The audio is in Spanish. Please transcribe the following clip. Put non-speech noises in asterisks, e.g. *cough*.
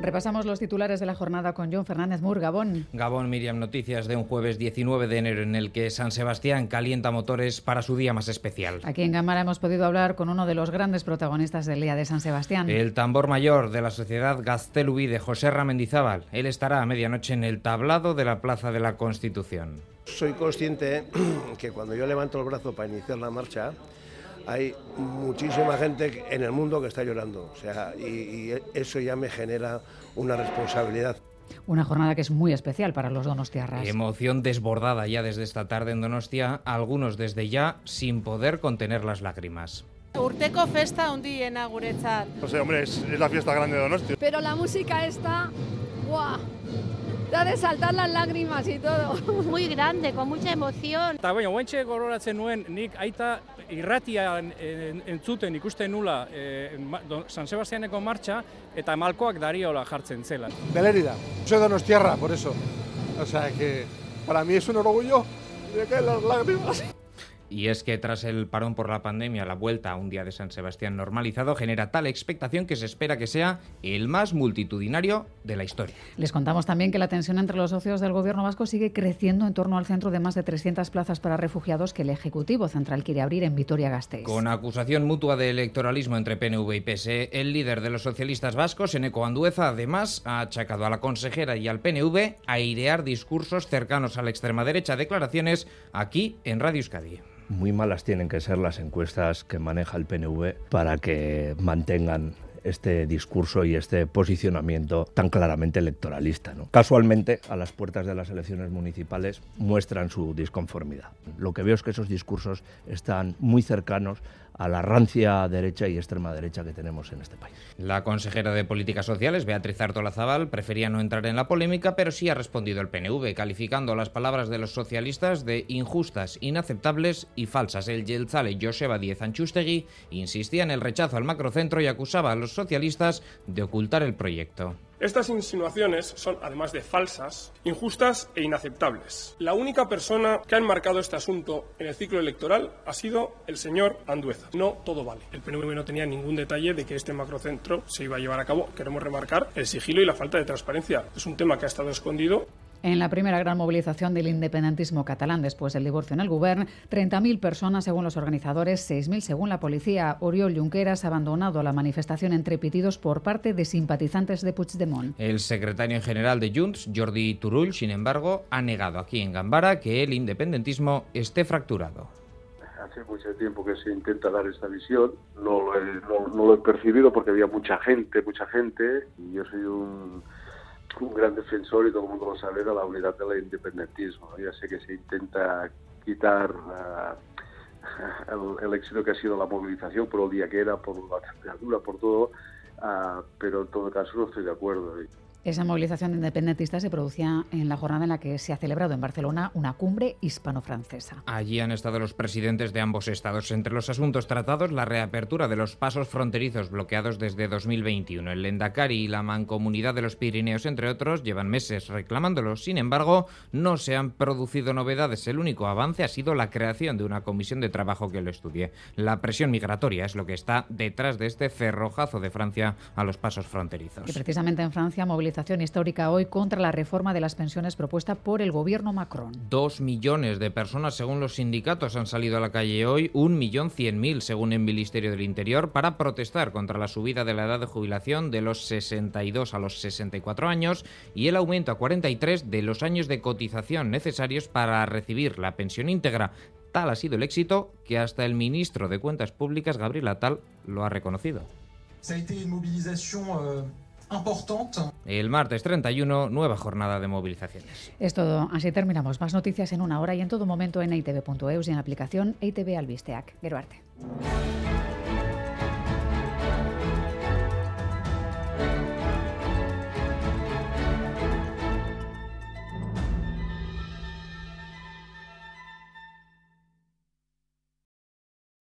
Repasamos los titulares de la jornada con John Fernández Mur, Gabón. Gabón, Miriam, noticias de un jueves 19 de enero en el que San Sebastián calienta motores para su día más especial. Aquí en Cámara hemos podido hablar con uno de los grandes protagonistas del Día de San Sebastián. El tambor mayor de la sociedad Gaztelubi de José Ramendizábal. Él estará a medianoche en el tablado de la Plaza de la Constitución. Soy consciente *clears throat* que cuando yo levanto el brazo para iniciar la marcha, hay muchísima gente en el mundo que está llorando. O sea, y, eso ya me genera una responsabilidad. Una jornada que es muy especial para los donostiarras. Emoción desbordada ya desde esta tarde en Donostia, algunos desde ya sin poder contener las lágrimas. Urteco festa en guretzat. No sé, hombre, es, la fiesta grande de Donostia. Pero la música está... ¡Guau! Da de saltar las lágrimas y todo. *laughs* Muy grande, con mucha emoción. Eta baina, guentxe gororatzen nuen, nik aita irratia entzuten ikusten nula eh, San Sebastianeko marcha eta malkoak dariola jartzen zela. Belerida, soy donostiarra, por eso. O sea que para mí es un orgullo de que las lágrimas. Y es que tras el parón por la pandemia, la vuelta a un día de San Sebastián normalizado genera tal expectación que se espera que sea el más multitudinario de la historia. Les contamos también que la tensión entre los socios del gobierno vasco sigue creciendo en torno al centro de más de 300 plazas para refugiados que el Ejecutivo Central quiere abrir en Vitoria-Gasteiz. Con acusación mutua de electoralismo entre PNV y PSE, el líder de los socialistas vascos, Eneco Andueza, además ha achacado a la consejera y al PNV airear discursos cercanos a la extrema derecha, declaraciones aquí en Radio Euskadi muy malas tienen que ser las encuestas que maneja el PNV para que mantengan este discurso y este posicionamiento tan claramente electoralista. ¿no? Casualmente, a las puertas de las elecciones municipales muestran su disconformidad. Lo que veo es que esos discursos están muy cercanos a la rancia derecha y extrema derecha que tenemos en este país. La consejera de Políticas Sociales, Beatriz Artola Zaval, prefería no entrar en la polémica, pero sí ha respondido el PNV, calificando las palabras de los socialistas de injustas, inaceptables y falsas. El Yelzale Joseba Diez Anchustegui insistía en el rechazo al macrocentro y acusaba a los socialistas de ocultar el proyecto. Estas insinuaciones son, además de falsas, injustas e inaceptables. La única persona que ha enmarcado este asunto en el ciclo electoral ha sido el señor Andueza. No todo vale. El PNV no tenía ningún detalle de que este macrocentro se iba a llevar a cabo. Queremos remarcar el sigilo y la falta de transparencia. Es un tema que ha estado escondido en la primera gran movilización del independentismo catalán después del divorcio en el Gobierno, 30.000 personas según los organizadores, 6.000 según la policía. Oriol Junqueras ha abandonado la manifestación entre pitidos por parte de simpatizantes de Puigdemont. El secretario general de Junts, Jordi Turull, sin embargo, ha negado aquí en Gambara que el independentismo esté fracturado hace mucho tiempo que se intenta dar esta visión. No lo, he, no lo, he, percibido porque había mucha gente, mucha gente, y yo soy un, un gran defensor, y todo el mundo lo sabe, de la unidad del independentismo. Ya sé que se intenta quitar uh, el, éxito que ha sido la movilización por el día que era, por la temperatura, por todo, uh, pero en todo caso no estoy de acuerdo. Esa movilización de independentistas se producía en la jornada en la que se ha celebrado en Barcelona una cumbre hispano-francesa. Allí han estado los presidentes de ambos estados. Entre los asuntos tratados, la reapertura de los pasos fronterizos bloqueados desde 2021. El Lendakari y la Mancomunidad de los Pirineos, entre otros, llevan meses reclamándolos. Sin embargo, no se han producido novedades. El único avance ha sido la creación de una comisión de trabajo que lo estudie. La presión migratoria es lo que está detrás de este cerrojazo de Francia a los pasos fronterizos. Y precisamente en Francia, movilización histórica hoy contra la reforma de las pensiones propuesta por el gobierno Macron. Dos millones de personas, según los sindicatos, han salido a la calle hoy, un millón cien mil, según el Ministerio del Interior, para protestar contra la subida de la edad de jubilación de los 62 a los 64 años y el aumento a 43 de los años de cotización necesarios para recibir la pensión íntegra. Tal ha sido el éxito que hasta el ministro de Cuentas Públicas, Gabriel Atal, lo ha reconocido. El martes 31, nueva jornada de movilizaciones. Es todo. Así terminamos. Más noticias en una hora y en todo momento en itv.eus y en la aplicación ITV Albisteac. Geruarte.